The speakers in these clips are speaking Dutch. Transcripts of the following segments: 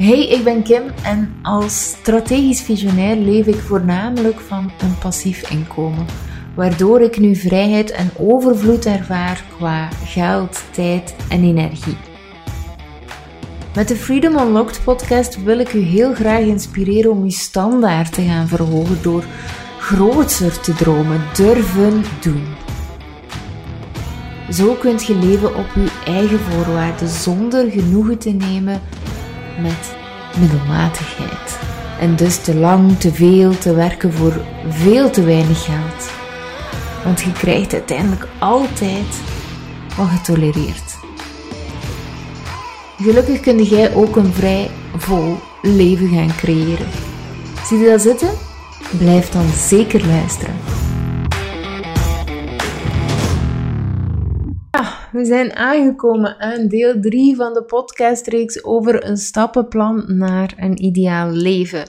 Hey, ik ben Kim en als strategisch visionair leef ik voornamelijk van een passief inkomen, waardoor ik nu vrijheid en overvloed ervaar qua geld, tijd en energie. Met de Freedom Unlocked podcast wil ik u heel graag inspireren om uw standaard te gaan verhogen door groter te dromen, durven doen. Zo kunt je leven op uw eigen voorwaarden zonder genoegen te nemen met middelmatigheid. En dus te lang, te veel te werken voor veel te weinig geld. Want je krijgt uiteindelijk altijd wat je tolereert. Gelukkig kun jij ook een vrij vol leven gaan creëren. Zie je dat zitten? Blijf dan zeker luisteren. We zijn aangekomen aan deel 3 van de podcastreeks over een stappenplan naar een ideaal leven.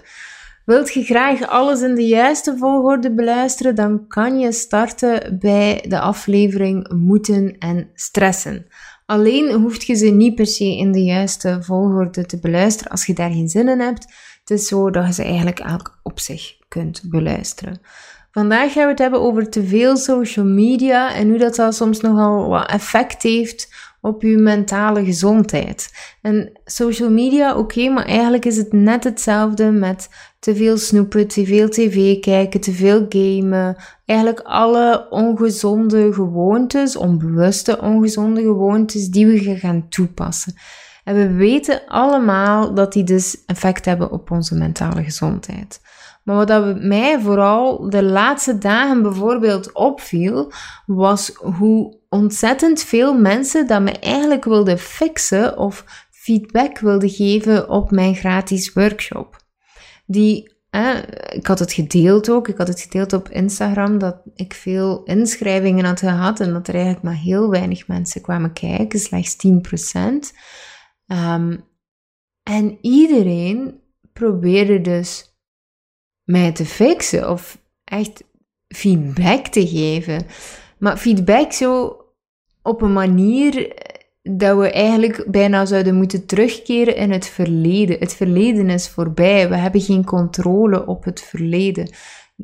Wilt je graag alles in de juiste volgorde beluisteren, dan kan je starten bij de aflevering Moeten en Stressen. Alleen hoef je ze niet per se in de juiste volgorde te beluisteren als je daar geen zin in hebt. Het is zo dat je ze eigenlijk elk op zich kunt beluisteren. Vandaag gaan we het hebben over te veel social media en hoe dat, dat soms nogal wat effect heeft op je mentale gezondheid. En social media, oké, maar eigenlijk is het net hetzelfde met te veel snoepen, te veel tv kijken, te veel gamen. Eigenlijk alle ongezonde gewoontes, onbewuste ongezonde gewoontes die we gaan toepassen. En we weten allemaal dat die dus effect hebben op onze mentale gezondheid. Maar wat mij vooral de laatste dagen bijvoorbeeld opviel, was hoe ontzettend veel mensen dat me eigenlijk wilden fixen of feedback wilden geven op mijn gratis workshop. Die, ik had het gedeeld ook, ik had het gedeeld op Instagram dat ik veel inschrijvingen had gehad en dat er eigenlijk maar heel weinig mensen kwamen kijken, slechts 10%. Um, ehm, en iedereen probeerde dus mij te fixen of echt feedback te geven. Maar feedback zo op een manier dat we eigenlijk bijna zouden moeten terugkeren in het verleden. Het verleden is voorbij. We hebben geen controle op het verleden.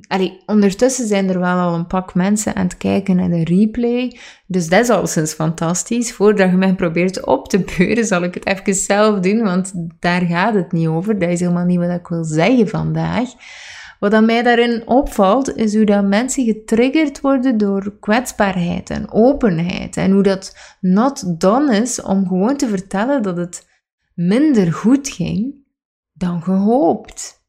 Allee, ondertussen zijn er wel al een pak mensen aan het kijken naar de replay. Dus dat is al sinds fantastisch. Voordat je mij probeert op te beuren, zal ik het even zelf doen, want daar gaat het niet over. Dat is helemaal niet wat ik wil zeggen vandaag. Wat aan mij daarin opvalt, is hoe dat mensen getriggerd worden door kwetsbaarheid en openheid. En hoe dat not done is om gewoon te vertellen dat het minder goed ging dan gehoopt.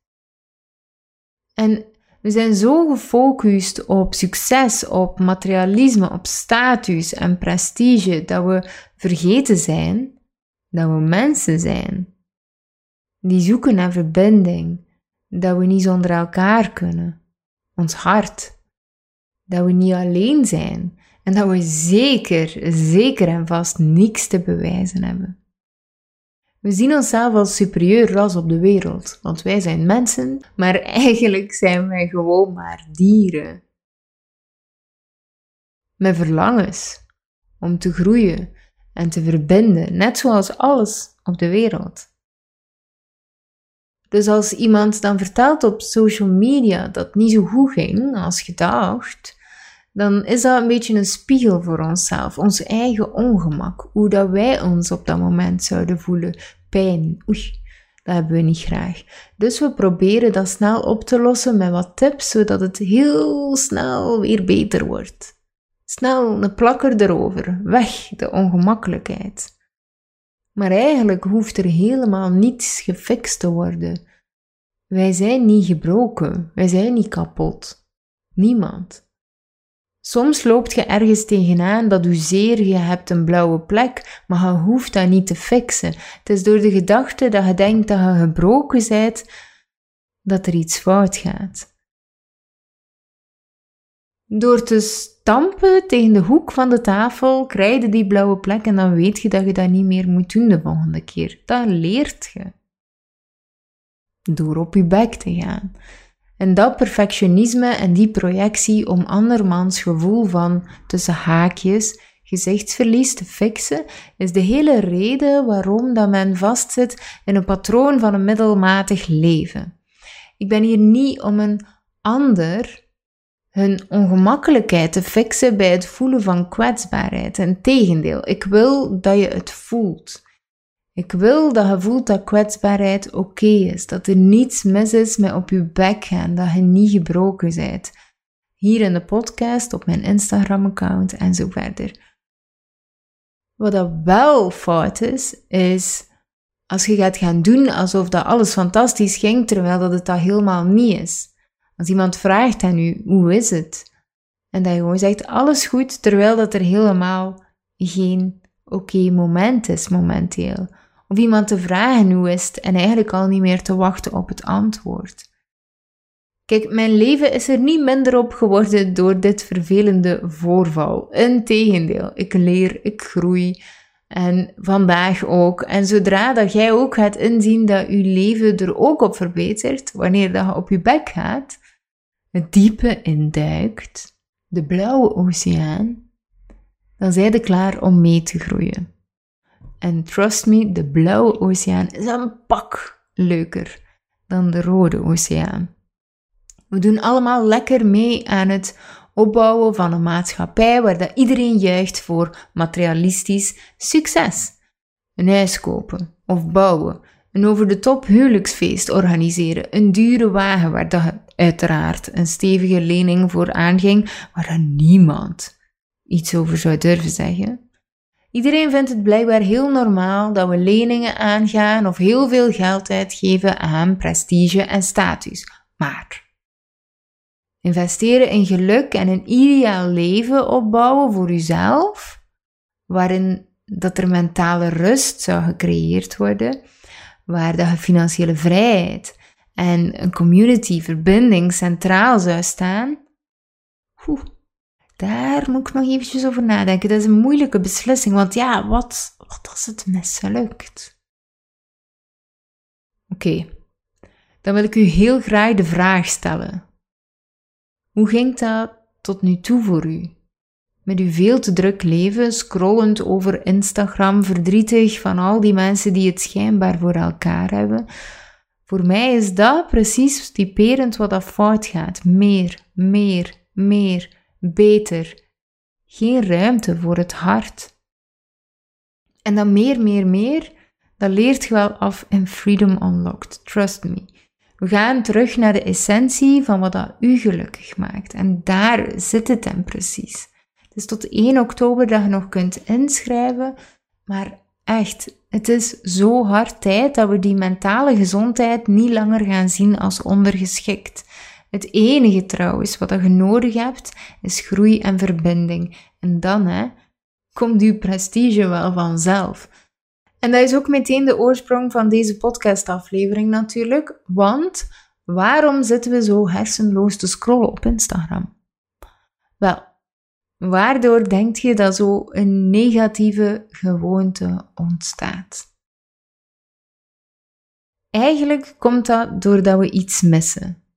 En we zijn zo gefocust op succes, op materialisme, op status en prestige, dat we vergeten zijn dat we mensen zijn. Die zoeken naar verbinding, dat we niet zonder elkaar kunnen. Ons hart. Dat we niet alleen zijn. En dat we zeker, zeker en vast niks te bewijzen hebben. We zien onszelf als superieur ras op de wereld, want wij zijn mensen, maar eigenlijk zijn wij gewoon maar dieren. Met verlangens om te groeien en te verbinden, net zoals alles op de wereld. Dus als iemand dan vertelt op social media dat het niet zo goed ging als gedacht, dan is dat een beetje een spiegel voor onszelf, ons eigen ongemak, hoe dat wij ons op dat moment zouden voelen. Pijn, oei, dat hebben we niet graag. Dus we proberen dat snel op te lossen met wat tips, zodat het heel snel weer beter wordt. Snel een plakker erover, weg de ongemakkelijkheid. Maar eigenlijk hoeft er helemaal niets gefixt te worden. Wij zijn niet gebroken, wij zijn niet kapot. Niemand. Soms loopt je ergens tegenaan dat u zeer je hebt een blauwe plek, maar je hoeft dat niet te fixen. Het is door de gedachte dat je denkt dat je gebroken bent, dat er iets fout gaat. Door te stampen tegen de hoek van de tafel, krijg je die blauwe plek en dan weet je dat je dat niet meer moet doen de volgende keer. Dat leert je. Door op je bek te gaan. En dat perfectionisme en die projectie om andermans gevoel van, tussen haakjes, gezichtsverlies te fixen, is de hele reden waarom dat men vastzit in een patroon van een middelmatig leven. Ik ben hier niet om een ander hun ongemakkelijkheid te fixen bij het voelen van kwetsbaarheid. Integendeel, ik wil dat je het voelt. Ik wil dat je voelt dat kwetsbaarheid oké is, dat er niets mis is met op je bek gaan, dat je niet gebroken bent. Hier in de podcast, op mijn Instagram-account en zo verder. Wat dat wel fout is, is als je gaat gaan doen alsof dat alles fantastisch ging, terwijl dat het dat helemaal niet is. Als iemand vraagt aan u, hoe is het? En dat je gewoon zegt, alles goed, terwijl dat er helemaal geen oké moment is momenteel. Of iemand te vragen hoe is het en eigenlijk al niet meer te wachten op het antwoord. Kijk, mijn leven is er niet minder op geworden door dit vervelende voorval. Integendeel, ik leer, ik groei. En vandaag ook. En zodra dat jij ook gaat inzien dat je leven er ook op verbetert, wanneer dat je op je bek gaat, het diepe induikt, de blauwe oceaan, dan zijn je klaar om mee te groeien. En trust me, de blauwe oceaan is een pak leuker dan de rode oceaan. We doen allemaal lekker mee aan het opbouwen van een maatschappij waar dat iedereen juicht voor materialistisch succes. Een huis kopen of bouwen, een over de top huwelijksfeest organiseren, een dure wagen waar dat uiteraard een stevige lening voor aanging, waar er niemand iets over zou durven zeggen. Iedereen vindt het blijkbaar heel normaal dat we leningen aangaan of heel veel geld uitgeven aan prestige en status. Maar investeren in geluk en een ideaal leven opbouwen voor uzelf, waarin dat er mentale rust zou gecreëerd worden, waar de financiële vrijheid en een community verbinding centraal zou staan. Oeh, daar moet ik nog eventjes over nadenken. Dat is een moeilijke beslissing, want ja, wat, wat als het mislukt? Oké, dan wil ik u heel graag de vraag stellen. Hoe ging dat tot nu toe voor u? Met uw veel te druk leven, scrollend over Instagram, verdrietig van al die mensen die het schijnbaar voor elkaar hebben. Voor mij is dat precies typerend wat dat fout gaat. Meer, meer, meer beter. Geen ruimte voor het hart. En dan meer, meer, meer, dat leert je wel af in Freedom Unlocked. Trust me. We gaan terug naar de essentie van wat dat u gelukkig maakt. En daar zit het dan precies. Het is tot 1 oktober dat je nog kunt inschrijven, maar echt, het is zo hard tijd dat we die mentale gezondheid niet langer gaan zien als ondergeschikt. Het enige trouwens wat je nodig hebt, is groei en verbinding. En dan hè, komt uw prestige wel vanzelf. En dat is ook meteen de oorsprong van deze podcastaflevering natuurlijk. Want waarom zitten we zo hersenloos te scrollen op Instagram? Wel, waardoor denk je dat zo een negatieve gewoonte ontstaat? Eigenlijk komt dat doordat we iets missen.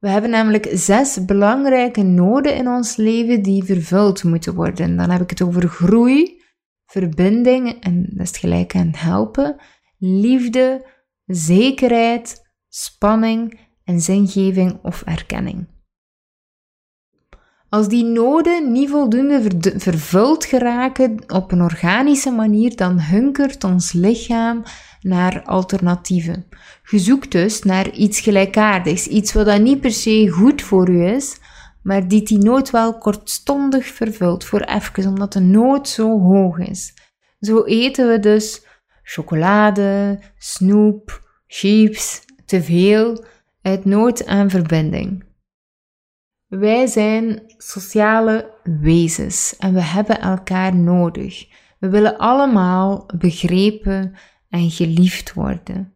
We hebben namelijk zes belangrijke noden in ons leven die vervuld moeten worden. Dan heb ik het over groei, verbinding, en dat is gelijk aan helpen, liefde, zekerheid, spanning en zingeving of erkenning. Als die noden niet voldoende vervuld geraken op een organische manier, dan hunkert ons lichaam naar alternatieven. Je zoekt dus naar iets gelijkaardigs, iets wat dan niet per se goed voor u is, maar die die nood wel kortstondig vervult voor even, omdat de nood zo hoog is. Zo eten we dus chocolade, snoep, chips, te veel uit nood aan verbinding. Wij zijn sociale wezens en we hebben elkaar nodig. We willen allemaal begrepen en geliefd worden.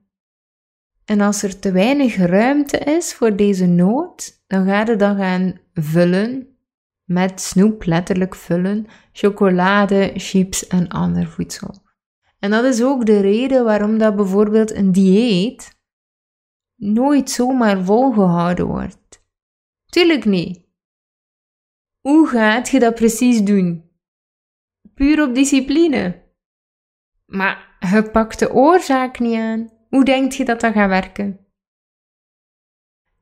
En als er te weinig ruimte is voor deze nood, dan ga je dan gaan vullen met snoep, letterlijk vullen, chocolade, chips en ander voedsel. En dat is ook de reden waarom dat bijvoorbeeld een dieet nooit zomaar volgehouden wordt. Tuurlijk niet. Hoe gaat je dat precies doen? puur op discipline. Maar je pakt de oorzaak niet aan. Hoe denk je dat dat gaat werken?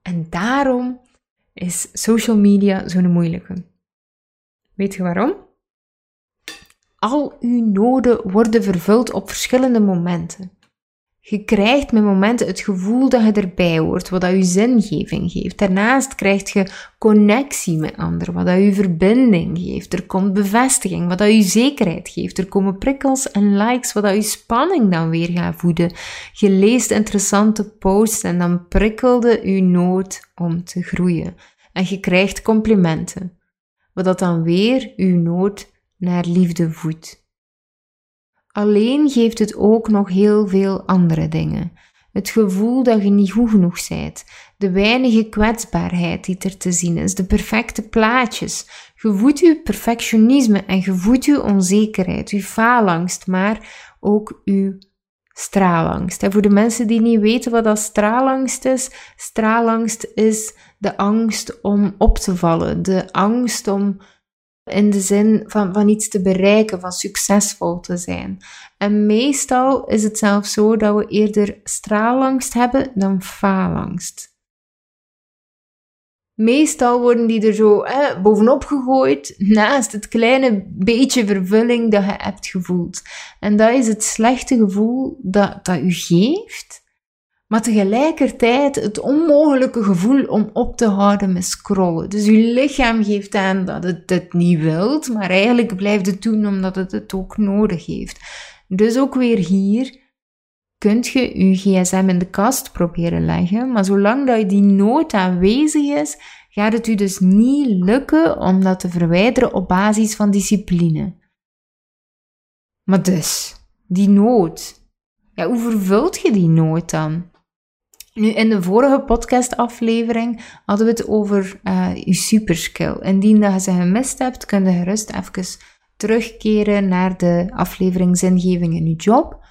En daarom is social media zo'n moeilijke. Weet je waarom? Al uw noden worden vervuld op verschillende momenten. Je krijgt met momenten het gevoel dat je erbij hoort, wat dat je zingeving geeft. Daarnaast krijg je connectie met anderen, wat dat je verbinding geeft. Er komt bevestiging, wat dat je zekerheid geeft. Er komen prikkels en likes, wat dat je spanning dan weer gaat voeden. Je leest interessante posts en dan prikkelde je nood om te groeien. En je krijgt complimenten, wat dat dan weer je nood naar liefde voedt. Alleen geeft het ook nog heel veel andere dingen. Het gevoel dat je niet goed genoeg bent, de weinige kwetsbaarheid die er te zien is, de perfecte plaatjes. Je voedt je perfectionisme en je voedt je onzekerheid, je faalangst, maar ook je straalangst. En voor de mensen die niet weten wat dat straalangst is, straalangst is de angst om op te vallen, de angst om in de zin van, van iets te bereiken, van succesvol te zijn. En meestal is het zelfs zo dat we eerder straalangst hebben dan faalangst. Meestal worden die er zo bovenop gegooid, naast het kleine beetje vervulling dat je hebt gevoeld. En dat is het slechte gevoel dat, dat u geeft, maar tegelijkertijd het onmogelijke gevoel om op te houden met scrollen. Dus je lichaam geeft aan dat het het niet wilt, maar eigenlijk blijft het doen omdat het het ook nodig heeft. Dus ook weer hier kunt je je gsm in de kast proberen leggen, maar zolang dat die nood aanwezig is, gaat het u dus niet lukken om dat te verwijderen op basis van discipline. Maar dus, die nood. Ja, hoe vervult je die nood dan? Nu, in de vorige podcastaflevering hadden we het over uh, je superskill. Indien dat je ze gemist hebt, kun je gerust even terugkeren naar de aflevering Zingeving in je job.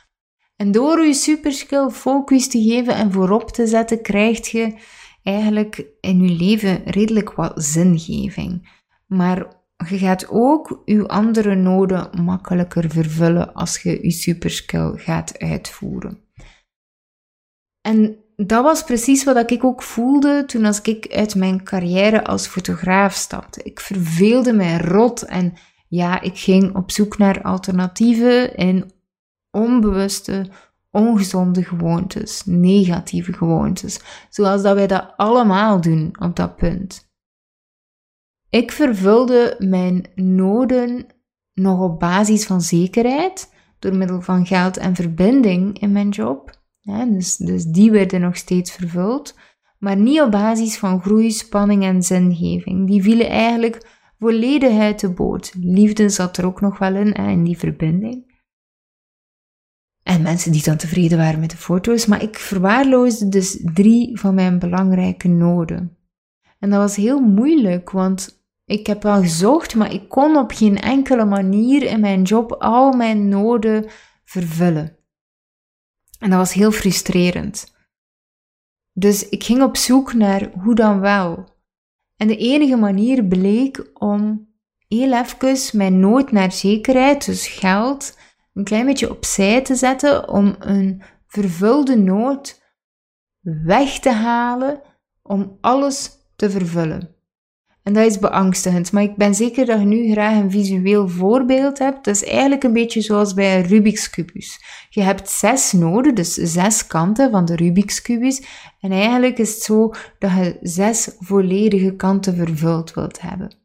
En door je superskill focus te geven en voorop te zetten, krijg je eigenlijk in je leven redelijk wat zingeving. Maar je gaat ook je andere noden makkelijker vervullen als je je superskill gaat uitvoeren. En dat was precies wat ik ook voelde toen als ik uit mijn carrière als fotograaf stapte. Ik verveelde mij rot en ja, ik ging op zoek naar alternatieven in onbewuste, ongezonde gewoontes, negatieve gewoontes, zoals dat wij dat allemaal doen op dat punt. Ik vervulde mijn noden nog op basis van zekerheid, door middel van geld en verbinding in mijn job dus, dus die werden nog steeds vervuld, maar niet op basis van groei, spanning en zingeving. Die vielen eigenlijk volledig uit de boot. Liefde zat er ook nog wel in, hè, in die verbinding. En mensen die dan tevreden waren met de foto's, maar ik verwaarloosde dus drie van mijn belangrijke noden. En dat was heel moeilijk, want ik heb wel gezocht, maar ik kon op geen enkele manier in mijn job al mijn noden vervullen. En dat was heel frustrerend. Dus ik ging op zoek naar hoe dan wel. En de enige manier bleek om heel even mijn nood naar zekerheid, dus geld, een klein beetje opzij te zetten om een vervulde nood weg te halen om alles te vervullen. En dat is beangstigend, maar ik ben zeker dat je nu graag een visueel voorbeeld hebt. Dat is eigenlijk een beetje zoals bij een Rubik's Kubus. Je hebt zes noden, dus zes kanten van de Rubik's Kubus. En eigenlijk is het zo dat je zes volledige kanten vervuld wilt hebben.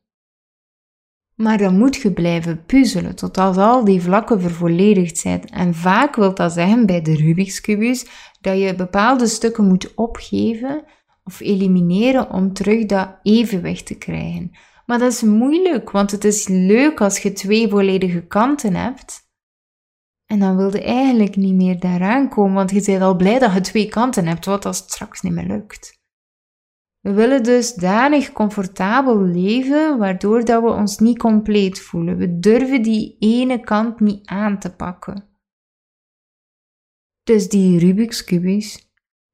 Maar dan moet je blijven puzzelen tot als al die vlakken vervolledigd zijn. En vaak wil dat zeggen bij de Rubik's Kubus dat je bepaalde stukken moet opgeven of elimineren om terug dat evenwicht te krijgen. Maar dat is moeilijk, want het is leuk als je twee volledige kanten hebt. En dan wilde eigenlijk niet meer daaraan komen, want je bent al blij dat je twee kanten hebt, wat als het straks niet meer lukt. We willen dus danig comfortabel leven, waardoor dat we ons niet compleet voelen. We durven die ene kant niet aan te pakken. Dus die Rubik's Kubus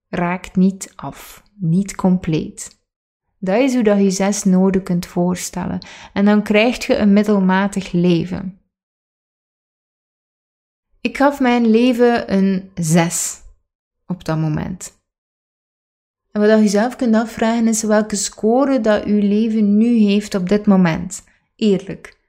raakt niet af niet compleet. Dat is hoe dat je zes noden kunt voorstellen. En dan krijg je een middelmatig leven. Ik gaf mijn leven een 6 op dat moment. En wat je zelf kunt afvragen is welke score dat uw leven nu heeft op dit moment. Eerlijk.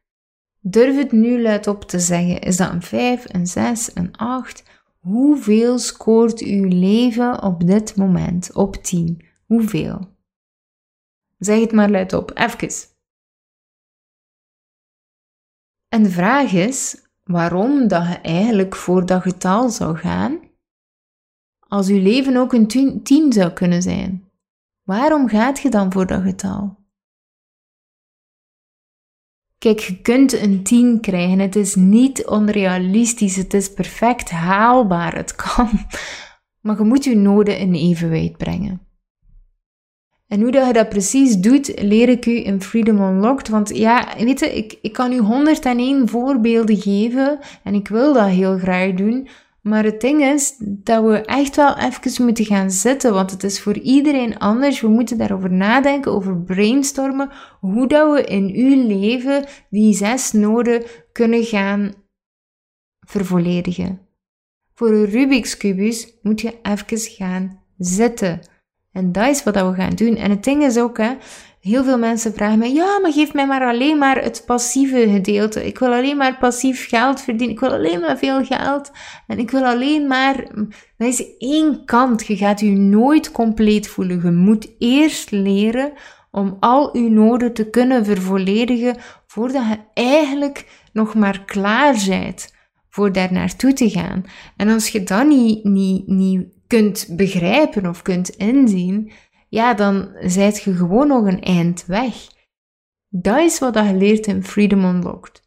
Durf het nu luid op te zeggen. Is dat een 5, een 6, een 8? Hoeveel scoort uw leven op dit moment op 10? Hoeveel? Zeg het maar luid op, even. En de vraag is waarom dat je eigenlijk voor dat getal zou gaan, als uw leven ook een 10 zou kunnen zijn. Waarom gaat je dan voor dat getal? Kijk, je kunt een 10 krijgen. Het is niet onrealistisch. Het is perfect haalbaar. Het kan. Maar je moet je noden in evenwijd brengen. En hoe dat je dat precies doet, leer ik u in Freedom Unlocked. Want ja, weet ik, ik kan u 101 voorbeelden geven en ik wil dat heel graag doen. Maar het ding is dat we echt wel even moeten gaan zitten, want het is voor iedereen anders. We moeten daarover nadenken, over brainstormen, hoe dat we in uw leven die zes noden kunnen gaan vervolledigen. Voor een Rubik's kubus moet je even gaan zitten. En dat is wat we gaan doen. En het ding is ook, hè, heel veel mensen vragen mij, ja, maar geef mij maar alleen maar het passieve gedeelte. Ik wil alleen maar passief geld verdienen. Ik wil alleen maar veel geld. En ik wil alleen maar, dat is één kant. Je gaat je nooit compleet voelen. Je moet eerst leren om al uw noden te kunnen vervolledigen voordat je eigenlijk nog maar klaar bent voor daar naartoe te gaan. En als je dat niet, niet, niet kunt begrijpen of kunt inzien, ja, dan zijt je gewoon nog een eind weg. Dat is wat je leert in Freedom Unlocked.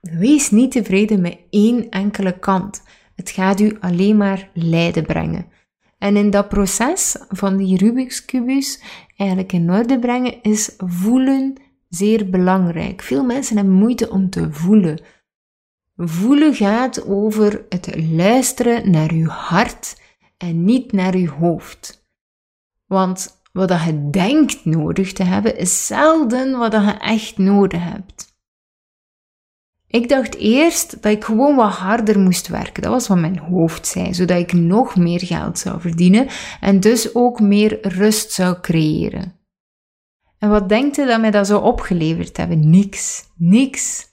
Wees niet tevreden met één enkele kant. Het gaat u alleen maar lijden brengen. En in dat proces van die Rubik's kubus eigenlijk in orde brengen is voelen zeer belangrijk. Veel mensen hebben moeite om te voelen. Voelen gaat over het luisteren naar uw hart en niet naar uw hoofd. Want wat je denkt nodig te hebben, is zelden wat je echt nodig hebt. Ik dacht eerst dat ik gewoon wat harder moest werken. Dat was wat mijn hoofd zei, zodat ik nog meer geld zou verdienen en dus ook meer rust zou creëren. En wat denkt u dat mij dat zou opgeleverd hebben? Niks. Niks.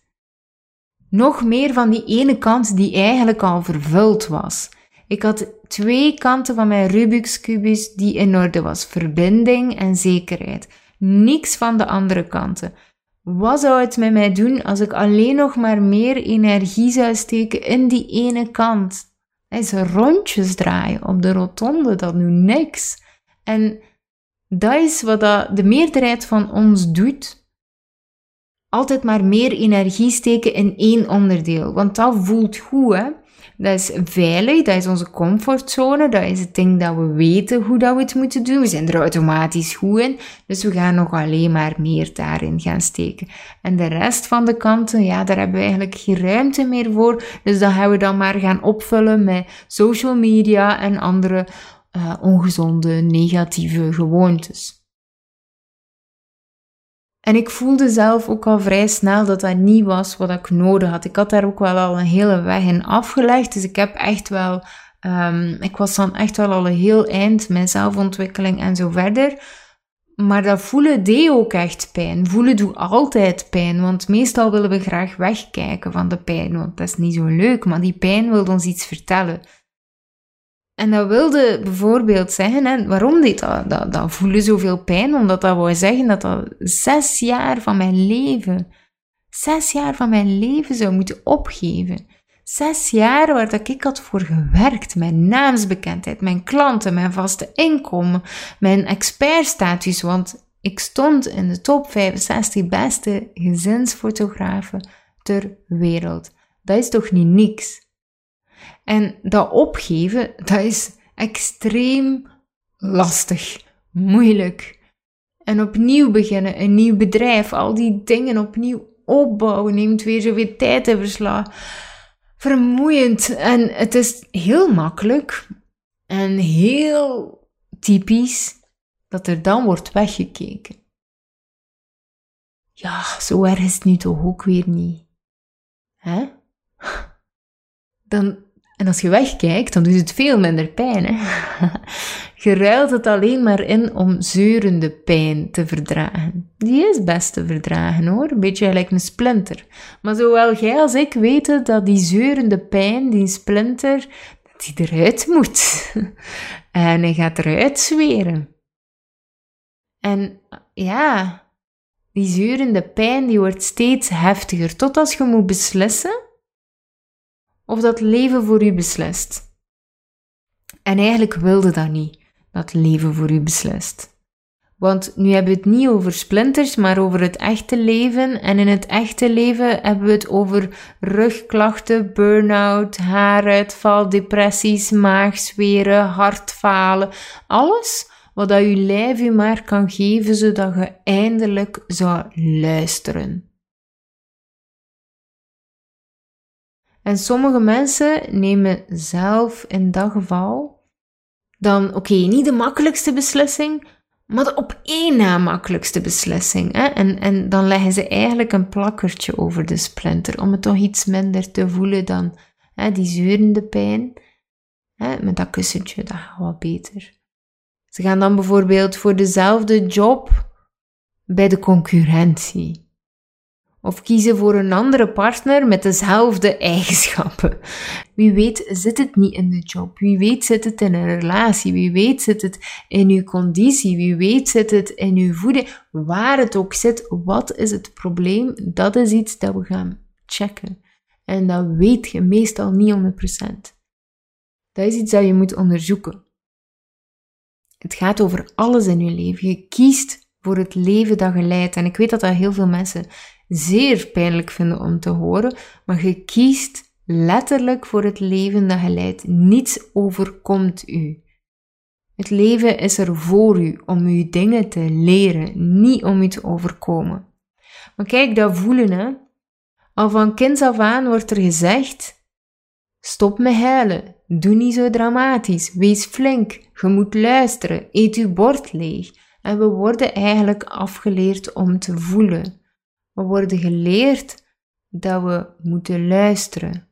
Nog meer van die ene kant die eigenlijk al vervuld was. Ik had twee kanten van mijn Rubik's kubus die in orde was. Verbinding en zekerheid. Niks van de andere kanten. Wat zou het met mij doen als ik alleen nog maar meer energie zou steken in die ene kant? Is rondjes draaien op de rotonde, dat nu niks. En dat is wat dat de meerderheid van ons doet. Altijd maar meer energie steken in één onderdeel, want dat voelt goed, hè? Dat is veilig, dat is onze comfortzone, dat is het ding dat we weten hoe dat we het moeten doen. We zijn er automatisch goed in, dus we gaan nog alleen maar meer daarin gaan steken. En de rest van de kanten, ja, daar hebben we eigenlijk geen ruimte meer voor. Dus dat gaan we dan maar gaan opvullen met social media en andere uh, ongezonde, negatieve gewoontes. En ik voelde zelf ook al vrij snel dat dat niet was wat ik nodig had. Ik had daar ook wel al een hele weg in afgelegd. Dus ik heb echt wel, um, ik was dan echt wel al een heel eind mijn zelfontwikkeling en zo verder. Maar dat voelen deed ook echt pijn. Voelen doet altijd pijn, want meestal willen we graag wegkijken van de pijn, want dat is niet zo leuk, maar die pijn wil ons iets vertellen. En dat wilde bijvoorbeeld zeggen, hè, waarom deed dat, dat, dat voelen zoveel pijn? Omdat dat wou zeggen dat dat zes jaar van mijn leven, zes jaar van mijn leven zou moeten opgeven. Zes jaar waar dat ik had voor gewerkt. Mijn naamsbekendheid, mijn klanten, mijn vaste inkomen, mijn expertstatus. Want ik stond in de top 65 beste gezinsfotografen ter wereld. Dat is toch niet niks? En dat opgeven, dat is extreem lastig, moeilijk. En opnieuw beginnen, een nieuw bedrijf, al die dingen opnieuw opbouwen, neemt weer zoveel tijd in verslag. Vermoeiend. En het is heel makkelijk en heel typisch dat er dan wordt weggekeken. Ja, zo erg is het nu toch ook weer niet. Hè? dan, en als je wegkijkt, dan doet het veel minder pijn. Hè? Je ruilt het alleen maar in om zeurende pijn te verdragen. Die is best te verdragen hoor, een beetje gelijk een splinter. Maar zowel jij als ik weten dat die zeurende pijn, die splinter, dat die eruit moet. En hij gaat eruit zweren. En ja, die zeurende pijn die wordt steeds heftiger, tot als je moet beslissen of dat leven voor u beslist. En eigenlijk wilde dat niet, dat leven voor u beslist. Want nu hebben we het niet over splinters, maar over het echte leven. En in het echte leven hebben we het over rugklachten, burn-out, haaruitval, depressies, maagzweren, hartfalen. Alles wat dat je lijf je maar kan geven, zodat je eindelijk zou luisteren. En sommige mensen nemen zelf in dat geval dan, oké, niet de makkelijkste beslissing, maar de op één na makkelijkste beslissing. Hè? En, en dan leggen ze eigenlijk een plakkertje over de splinter, om het toch iets minder te voelen dan hè, die zeurende pijn. Hè? Met dat kussentje, dat gaat wat beter. Ze gaan dan bijvoorbeeld voor dezelfde job bij de concurrentie. Of kiezen voor een andere partner met dezelfde eigenschappen. Wie weet zit het niet in de job. Wie weet zit het in een relatie. Wie weet zit het in uw conditie. Wie weet zit het in uw voeding. Waar het ook zit, wat is het probleem? Dat is iets dat we gaan checken. En dat weet je meestal niet 100%. Dat is iets dat je moet onderzoeken. Het gaat over alles in je leven. Je kiest voor het leven dat je leidt. En ik weet dat dat heel veel mensen zeer pijnlijk vinden om te horen, maar je kiest letterlijk voor het leven dat je leidt. Niets overkomt u. Het leven is er voor u om u dingen te leren, niet om u te overkomen. Maar kijk, dat voelen, hè. Al van kinds af aan wordt er gezegd: stop met huilen, doe niet zo dramatisch, wees flink, je moet luisteren, eet uw bord leeg. En we worden eigenlijk afgeleerd om te voelen. We worden geleerd dat we moeten luisteren.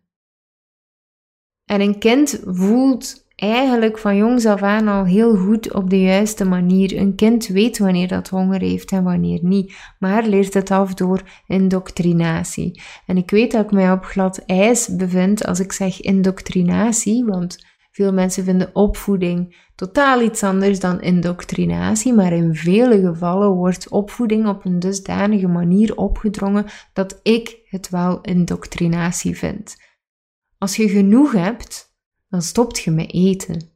En een kind voelt eigenlijk van jongs af aan al heel goed op de juiste manier. Een kind weet wanneer dat honger heeft en wanneer niet, maar leert het af door indoctrinatie. En ik weet dat ik mij op glad ijs bevind als ik zeg indoctrinatie, want veel mensen vinden opvoeding totaal iets anders dan indoctrinatie, maar in vele gevallen wordt opvoeding op een dusdanige manier opgedrongen dat ik het wel indoctrinatie vind. Als je genoeg hebt, dan stopt je met eten.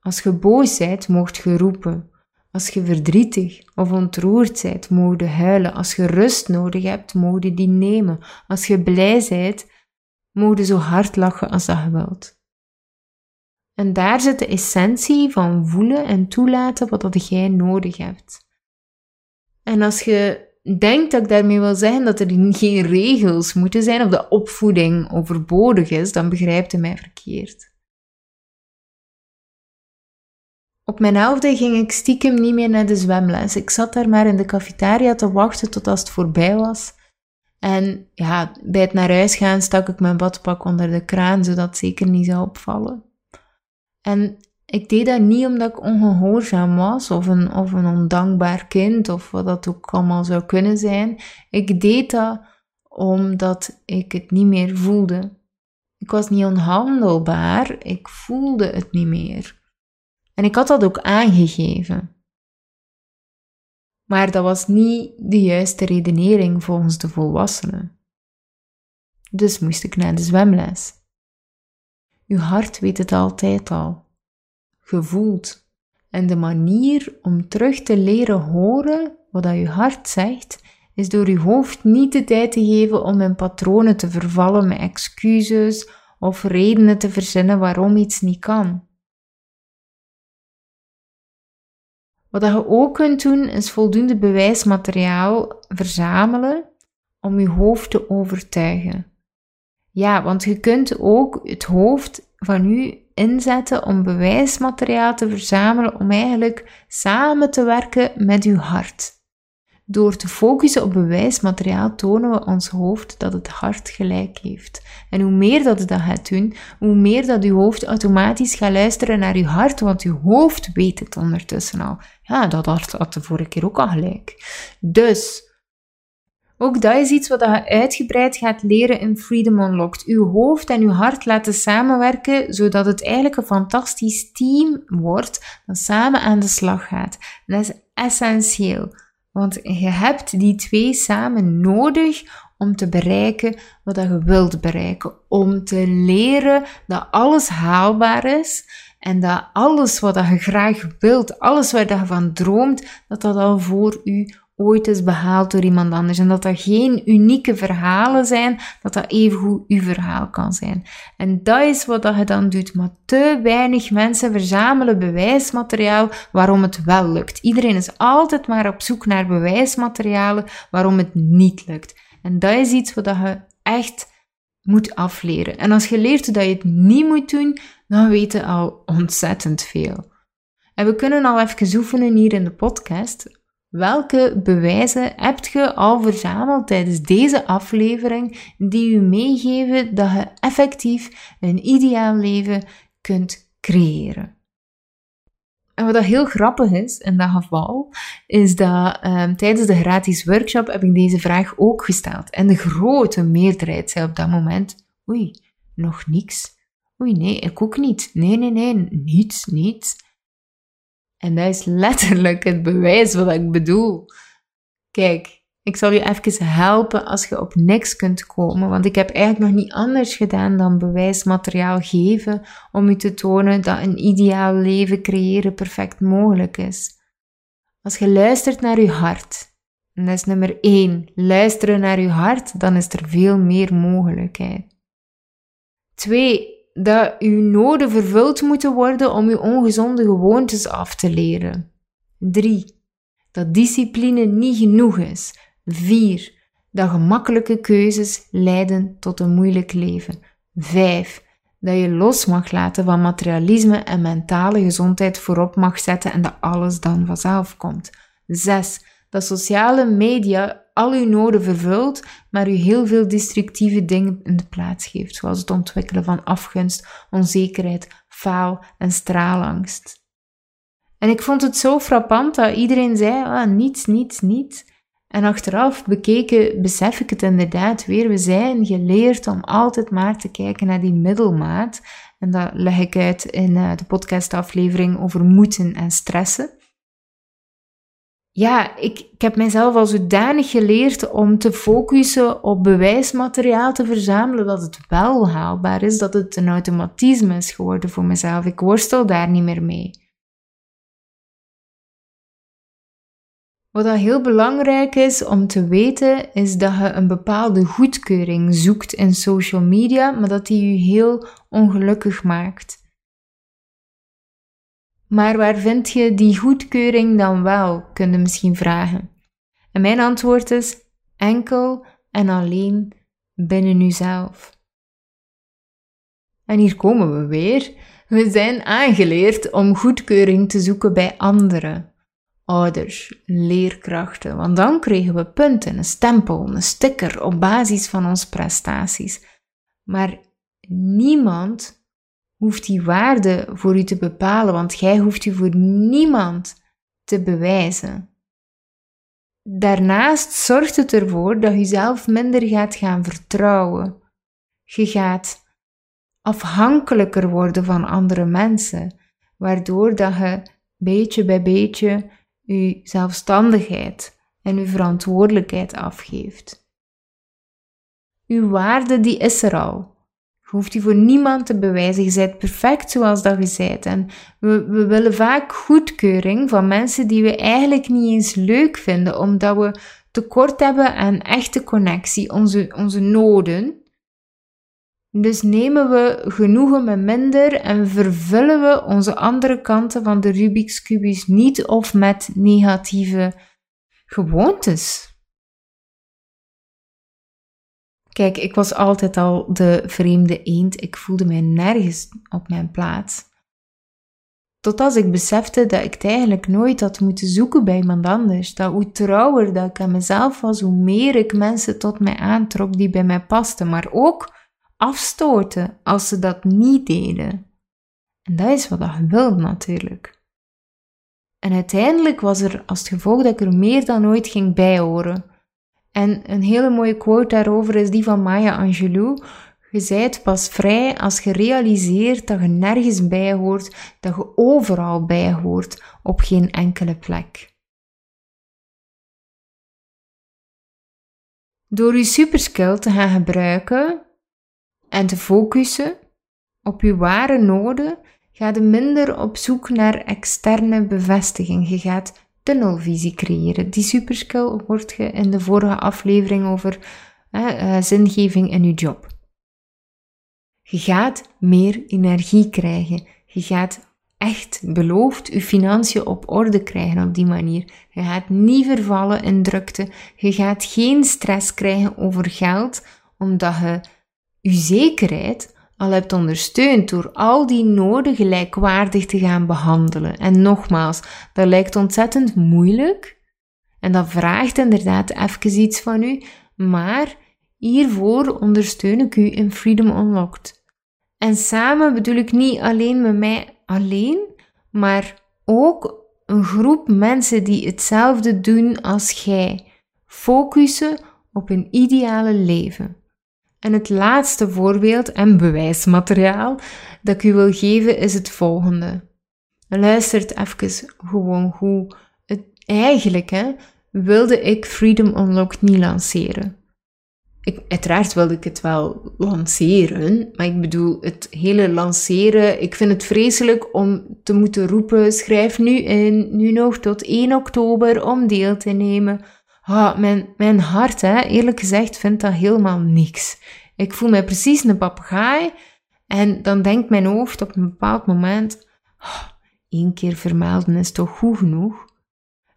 Als je boos bent, mocht je roepen. Als je verdrietig of ontroerd bent, je huilen. Als je rust nodig hebt, je die nemen. Als je blij bent, je zo hard lachen als dat je wilt. En daar zit de essentie van voelen en toelaten wat dat jij nodig hebt. En als je denkt dat ik daarmee wil zeggen dat er geen regels moeten zijn of dat opvoeding overbodig is, dan begrijpt je mij verkeerd. Op mijn elfde ging ik stiekem niet meer naar de zwemles. Ik zat daar maar in de cafetaria te wachten tot als het voorbij was. En ja, bij het naar huis gaan stak ik mijn badpak onder de kraan, zodat het zeker niet zou opvallen. En ik deed dat niet omdat ik ongehoorzaam was of een, of een ondankbaar kind of wat dat ook allemaal zou kunnen zijn. Ik deed dat omdat ik het niet meer voelde. Ik was niet onhandelbaar, ik voelde het niet meer. En ik had dat ook aangegeven. Maar dat was niet de juiste redenering volgens de volwassenen. Dus moest ik naar de zwemles. Uw hart weet het altijd al. Gevoeld. En de manier om terug te leren horen wat dat uw hart zegt, is door uw hoofd niet de tijd te geven om in patronen te vervallen met excuses of redenen te verzinnen waarom iets niet kan. Wat je ook kunt doen, is voldoende bewijsmateriaal verzamelen om je hoofd te overtuigen. Ja, want je kunt ook het hoofd van u inzetten om bewijsmateriaal te verzamelen om eigenlijk samen te werken met uw hart. Door te focussen op bewijsmateriaal tonen we ons hoofd dat het hart gelijk heeft. En hoe meer dat het dat gaat doen, hoe meer dat uw hoofd automatisch gaat luisteren naar uw hart, want uw hoofd weet het ondertussen al. Ja, dat hart had de vorige keer ook al gelijk. Dus, ook dat is iets wat je uitgebreid gaat leren in Freedom Unlocked. Uw hoofd en uw hart laten samenwerken, zodat het eigenlijk een fantastisch team wordt dat samen aan de slag gaat. dat is essentieel. Want je hebt die twee samen nodig om te bereiken wat je wilt bereiken. Om te leren dat alles haalbaar is en dat alles wat je graag wilt, alles waar je van droomt, dat dat al voor u ooit is behaald door iemand anders. En dat dat geen unieke verhalen zijn, dat dat evengoed uw verhaal kan zijn. En dat is wat dat je dan doet. Maar te weinig mensen verzamelen bewijsmateriaal waarom het wel lukt. Iedereen is altijd maar op zoek naar bewijsmaterialen waarom het niet lukt. En dat is iets wat dat je echt moet afleren. En als je leert dat je het niet moet doen, dan weet je al ontzettend veel. En we kunnen al even oefenen hier in de podcast Welke bewijzen heb je al verzameld tijdens deze aflevering die u meegeven dat je effectief een ideaal leven kunt creëren? En wat heel grappig is in dat geval, is dat um, tijdens de gratis workshop heb ik deze vraag ook gesteld. En de grote meerderheid zei op dat moment, oei, nog niks. Oei, nee, ik ook niet. Nee, nee, nee, niets, niets. En dat is letterlijk het bewijs wat ik bedoel. Kijk, ik zal je even helpen als je op niks kunt komen, want ik heb eigenlijk nog niet anders gedaan dan bewijsmateriaal geven om je te tonen dat een ideaal leven creëren perfect mogelijk is. Als je luistert naar je hart, en dat is nummer 1, luisteren naar je hart, dan is er veel meer mogelijkheid. 2 dat uw noden vervuld moeten worden om uw ongezonde gewoontes af te leren. 3. Dat discipline niet genoeg is. 4. Dat gemakkelijke keuzes leiden tot een moeilijk leven. 5. Dat je los mag laten van materialisme en mentale gezondheid voorop mag zetten en dat alles dan vanzelf komt. 6. Dat sociale media al uw noden vervult, maar u heel veel destructieve dingen in de plaats geeft, zoals het ontwikkelen van afgunst, onzekerheid, faal en straalangst. En ik vond het zo frappant dat iedereen zei: ah, niets, niets, niets. En achteraf bekeken besef ik het inderdaad weer. We zijn geleerd om altijd maar te kijken naar die middelmaat. En dat leg ik uit in eh, de podcastaflevering over moeten en stressen ja, ik, ik heb mijzelf al zodanig geleerd om te focussen op bewijsmateriaal te verzamelen dat het wel haalbaar is, dat het een automatisme is geworden voor mezelf. Ik worstel daar niet meer mee. Wat heel belangrijk is om te weten, is dat je een bepaalde goedkeuring zoekt in social media, maar dat die je heel ongelukkig maakt. Maar waar vind je die goedkeuring dan wel, kun je misschien vragen. En mijn antwoord is enkel en alleen binnen uzelf. En hier komen we weer. We zijn aangeleerd om goedkeuring te zoeken bij anderen. Ouders, leerkrachten, want dan kregen we punten, een stempel, een sticker op basis van onze prestaties. Maar niemand hoeft die waarde voor u te bepalen, want jij hoeft u voor niemand te bewijzen. Daarnaast zorgt het ervoor dat je zelf minder gaat gaan vertrouwen. Je gaat afhankelijker worden van andere mensen, waardoor dat je beetje bij beetje je zelfstandigheid en je verantwoordelijkheid afgeeft. Uw waarde die is er al. Je hoeft je voor niemand te bewijzen. Je bent perfect zoals dat je bent. En we, we willen vaak goedkeuring van mensen die we eigenlijk niet eens leuk vinden, omdat we tekort hebben aan echte connectie, onze, onze noden. Dus nemen we genoegen met minder en vervullen we onze andere kanten van de Rubik's Cubus niet of met negatieve gewoontes. Kijk, ik was altijd al de vreemde eend. Ik voelde mij nergens op mijn plaats. Tot als ik besefte dat ik het eigenlijk nooit had moeten zoeken bij iemand anders. Dat hoe trouwer dat ik aan mezelf was, hoe meer ik mensen tot mij aantrok die bij mij pasten. Maar ook afstoten als ze dat niet deden. En dat is wat je wilt natuurlijk. En uiteindelijk was er als gevolg dat ik er meer dan ooit ging bijhoren. En een hele mooie quote daarover is die van Maya Angelou. Je zijt pas vrij als je realiseert dat je nergens bij hoort, dat je overal bij hoort, op geen enkele plek. Door je superskill te gaan gebruiken en te focussen op je ware noden, ga je minder op zoek naar externe bevestiging. Je gaat tunnelvisie creëren. Die superskill hoort je in de vorige aflevering over uh, zingeving in je job. Je gaat meer energie krijgen. Je gaat echt beloofd je financiën op orde krijgen op die manier. Je gaat niet vervallen in drukte. Je gaat geen stress krijgen over geld, omdat je je zekerheid al hebt ondersteund door al die noden gelijkwaardig te gaan behandelen. En nogmaals, dat lijkt ontzettend moeilijk. En dat vraagt inderdaad even iets van u, maar hiervoor ondersteun ik u in Freedom Unlocked. En samen bedoel ik niet alleen met mij alleen, maar ook een groep mensen die hetzelfde doen als jij. Focussen op een ideale leven. En het laatste voorbeeld en bewijsmateriaal dat ik u wil geven is het volgende. Luistert even gewoon hoe het eigenlijk, hè, wilde ik Freedom Unlocked niet lanceren. Ik, uiteraard wilde ik het wel lanceren, maar ik bedoel, het hele lanceren, ik vind het vreselijk om te moeten roepen, schrijf nu in, nu nog tot 1 oktober om deel te nemen. Ah, mijn, mijn hart, hè, eerlijk gezegd, vindt dat helemaal niks. Ik voel mij precies een papegaai en dan denkt mijn hoofd op een bepaald moment, oh, één keer vermelden is toch goed genoeg?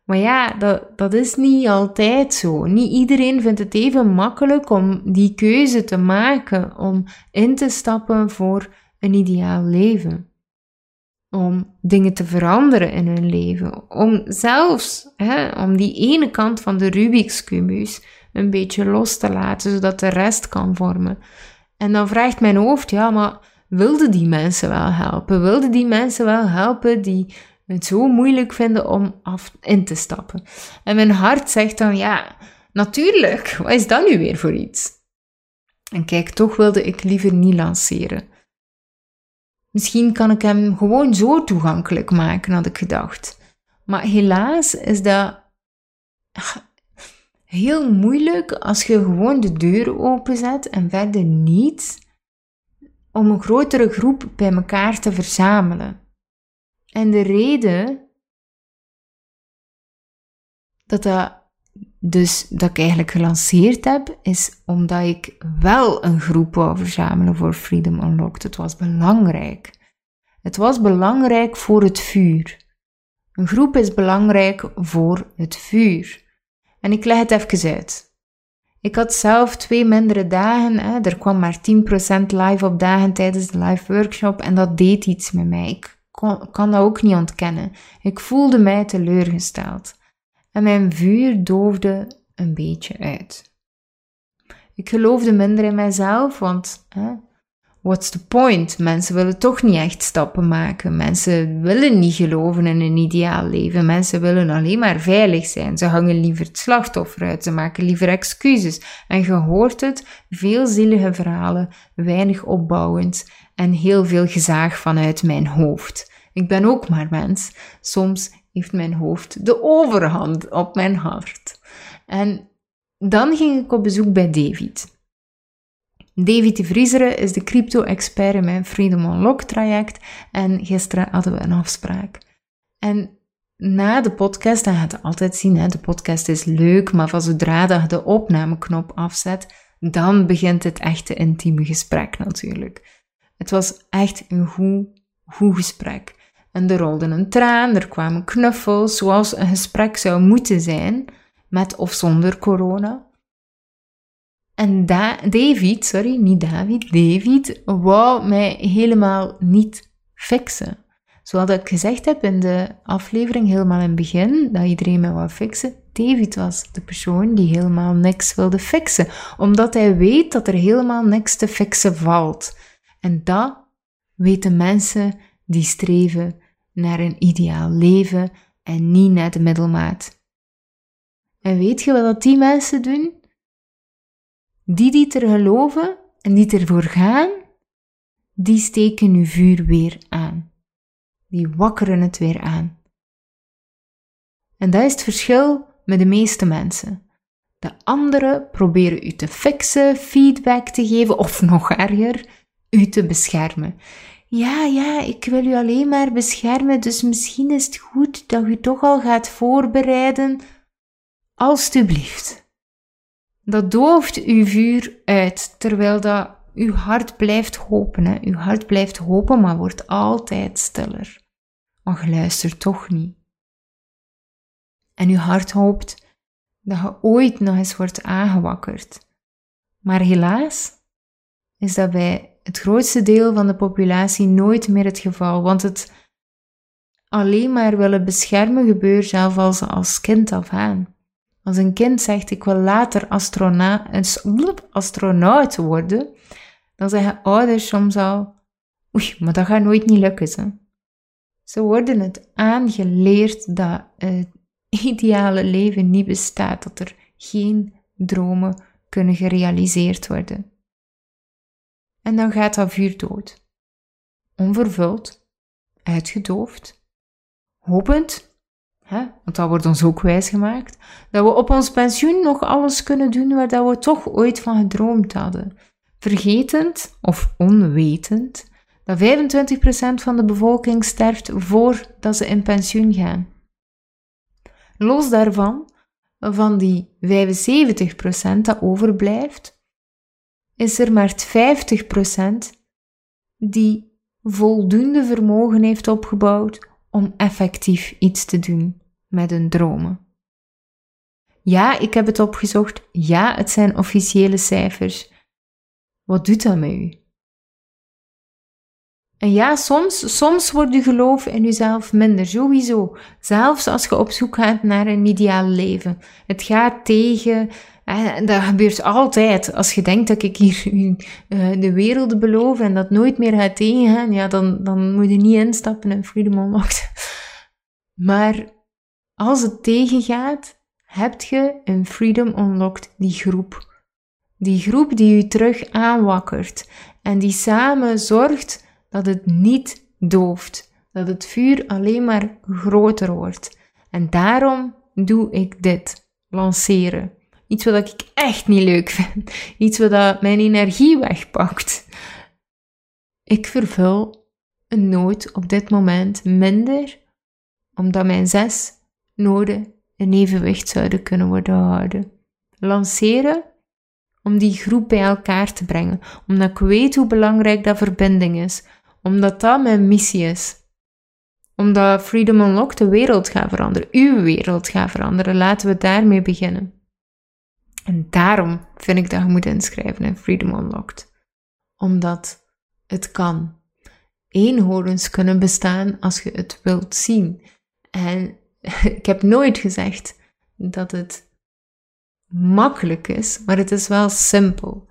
Maar ja, dat, dat is niet altijd zo. Niet iedereen vindt het even makkelijk om die keuze te maken, om in te stappen voor een ideaal leven. Om dingen te veranderen in hun leven. Om zelfs, hè, om die ene kant van de Rubik's Cubus een beetje los te laten, zodat de rest kan vormen. En dan vraagt mijn hoofd, ja, maar wilden die mensen wel helpen? Wilden die mensen wel helpen die het zo moeilijk vinden om af in te stappen. En mijn hart zegt dan, ja, natuurlijk, wat is dat nu weer voor iets? En kijk, toch wilde ik liever niet lanceren. Misschien kan ik hem gewoon zo toegankelijk maken, had ik gedacht. Maar helaas is dat heel moeilijk als je gewoon de deur openzet en verder niet om een grotere groep bij elkaar te verzamelen. En de reden dat dat dus dat ik eigenlijk gelanceerd heb, is omdat ik wel een groep wou verzamelen voor Freedom Unlocked. Het was belangrijk. Het was belangrijk voor het vuur. Een groep is belangrijk voor het vuur. En ik leg het even uit. Ik had zelf twee mindere dagen. Hè. Er kwam maar 10% live op dagen tijdens de live workshop en dat deed iets met mij kon, kan dat ook niet ontkennen. Ik voelde mij teleurgesteld. En mijn vuur doofde een beetje uit. Ik geloofde minder in mijzelf, want hè, what's the point? Mensen willen toch niet echt stappen maken. Mensen willen niet geloven in een ideaal leven. Mensen willen alleen maar veilig zijn. Ze hangen liever het slachtoffer uit. Ze maken liever excuses. En je hoort het, veel zielige verhalen, weinig opbouwend en heel veel gezaag vanuit mijn hoofd. Ik ben ook maar mens. Soms heeft mijn hoofd de overhand op mijn hart. En dan ging ik op bezoek bij David. David de Vriezeren is de crypto-expert in mijn Freedom Unlock traject en gisteren hadden we een afspraak. En na de podcast, dan gaat je altijd zien, hè, de podcast is leuk, maar van zodra je de opnameknop afzet, dan begint het echte intieme gesprek natuurlijk. Het was echt een goed, goed gesprek. En er rolde een traan, er kwamen knuffels, zoals een gesprek zou moeten zijn, met of zonder corona. En David, sorry, niet David, David wou mij helemaal niet fixen. Zoals ik gezegd heb in de aflevering helemaal in het begin, dat iedereen me wou fixen, David was de persoon die helemaal niks wilde fixen, omdat hij weet dat er helemaal niks te fixen valt. En dat weten mensen die streven naar een ideaal leven en niet naar de middelmaat. En weet je wat die mensen doen? Die die er geloven en die ervoor gaan, die steken uw vuur weer aan. Die wakkeren het weer aan. En dat is het verschil met de meeste mensen. De anderen proberen u te fixen, feedback te geven of nog erger, u te beschermen. Ja, ja, ik wil u alleen maar beschermen, dus misschien is het goed dat u toch al gaat voorbereiden. Alsjeblieft. Dat dooft uw vuur uit, terwijl dat uw hart blijft hopen. Hè. Uw hart blijft hopen, maar wordt altijd stiller. Maar je luistert toch niet. En uw hart hoopt dat je ooit nog eens wordt aangewakkerd. Maar helaas is dat bij het grootste deel van de populatie nooit meer het geval, want het alleen maar willen beschermen gebeurt zelf als, als kind af aan. Als een kind zegt ik wil later astronaut, worden, dan zeggen ouders soms al, oei, maar dat gaat nooit niet lukken. Ze worden het aangeleerd dat het ideale leven niet bestaat, dat er geen dromen kunnen gerealiseerd worden. En dan gaat dat vuur dood. Onvervuld, uitgedoofd, hopend, hè, want dat wordt ons ook wijsgemaakt, dat we op ons pensioen nog alles kunnen doen waar dat we toch ooit van gedroomd hadden. Vergetend of onwetend dat 25% van de bevolking sterft voordat ze in pensioen gaan. Los daarvan, van die 75% dat overblijft, is er maar 50% die voldoende vermogen heeft opgebouwd om effectief iets te doen met hun dromen. Ja, ik heb het opgezocht. Ja, het zijn officiële cijfers. Wat doet dat met u? En ja, soms, soms wordt je geloof in jezelf minder, sowieso. Zelfs als je op zoek gaat naar een ideaal leven. Het gaat tegen en dat gebeurt altijd. Als je denkt dat ik hier uh, de wereld beloof en dat nooit meer gaat tegengaan, ja, dan, dan moet je niet instappen in Freedom Unlocked. Maar als het tegengaat, heb je in Freedom Unlocked die groep. Die groep die je terug aanwakkert en die samen zorgt dat het niet dooft, dat het vuur alleen maar groter wordt. En daarom doe ik dit, lanceren. Iets wat ik echt niet leuk vind. Iets wat mijn energie wegpakt. Ik vervul een nood op dit moment minder, omdat mijn zes noden in evenwicht zouden kunnen worden gehouden. Lanceren om die groep bij elkaar te brengen, omdat ik weet hoe belangrijk dat verbinding is, omdat dat mijn missie is. Omdat Freedom Unlocked de wereld gaat veranderen, uw wereld gaat veranderen. Laten we daarmee beginnen. En daarom vind ik dat je moet inschrijven in Freedom Unlocked. Omdat het kan. Eenhorens kunnen bestaan als je het wilt zien. En ik heb nooit gezegd dat het makkelijk is, maar het is wel simpel.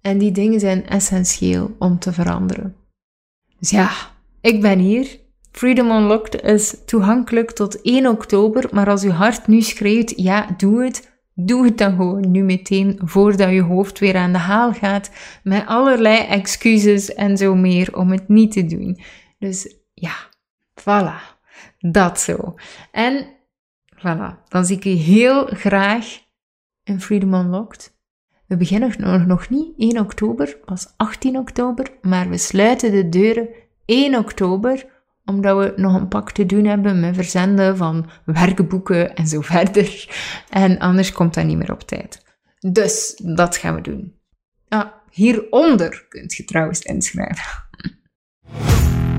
En die dingen zijn essentieel om te veranderen. Dus ja, ik ben hier. Freedom Unlocked is toegankelijk tot 1 oktober, maar als je hart nu schreeuwt, ja, doe het, Doe het dan gewoon nu meteen voordat je hoofd weer aan de haal gaat met allerlei excuses en zo meer om het niet te doen. Dus ja, voilà. Dat zo. En voilà, dan zie ik je heel graag in Freedom Unlocked. We beginnen nog, niet 1 oktober, pas 18 oktober, maar we sluiten de deuren 1 oktober omdat we nog een pak te doen hebben met verzenden van werkboeken en zo verder. En anders komt dat niet meer op tijd. Dus dat gaan we doen. Ah, hieronder kunt je trouwens inschrijven.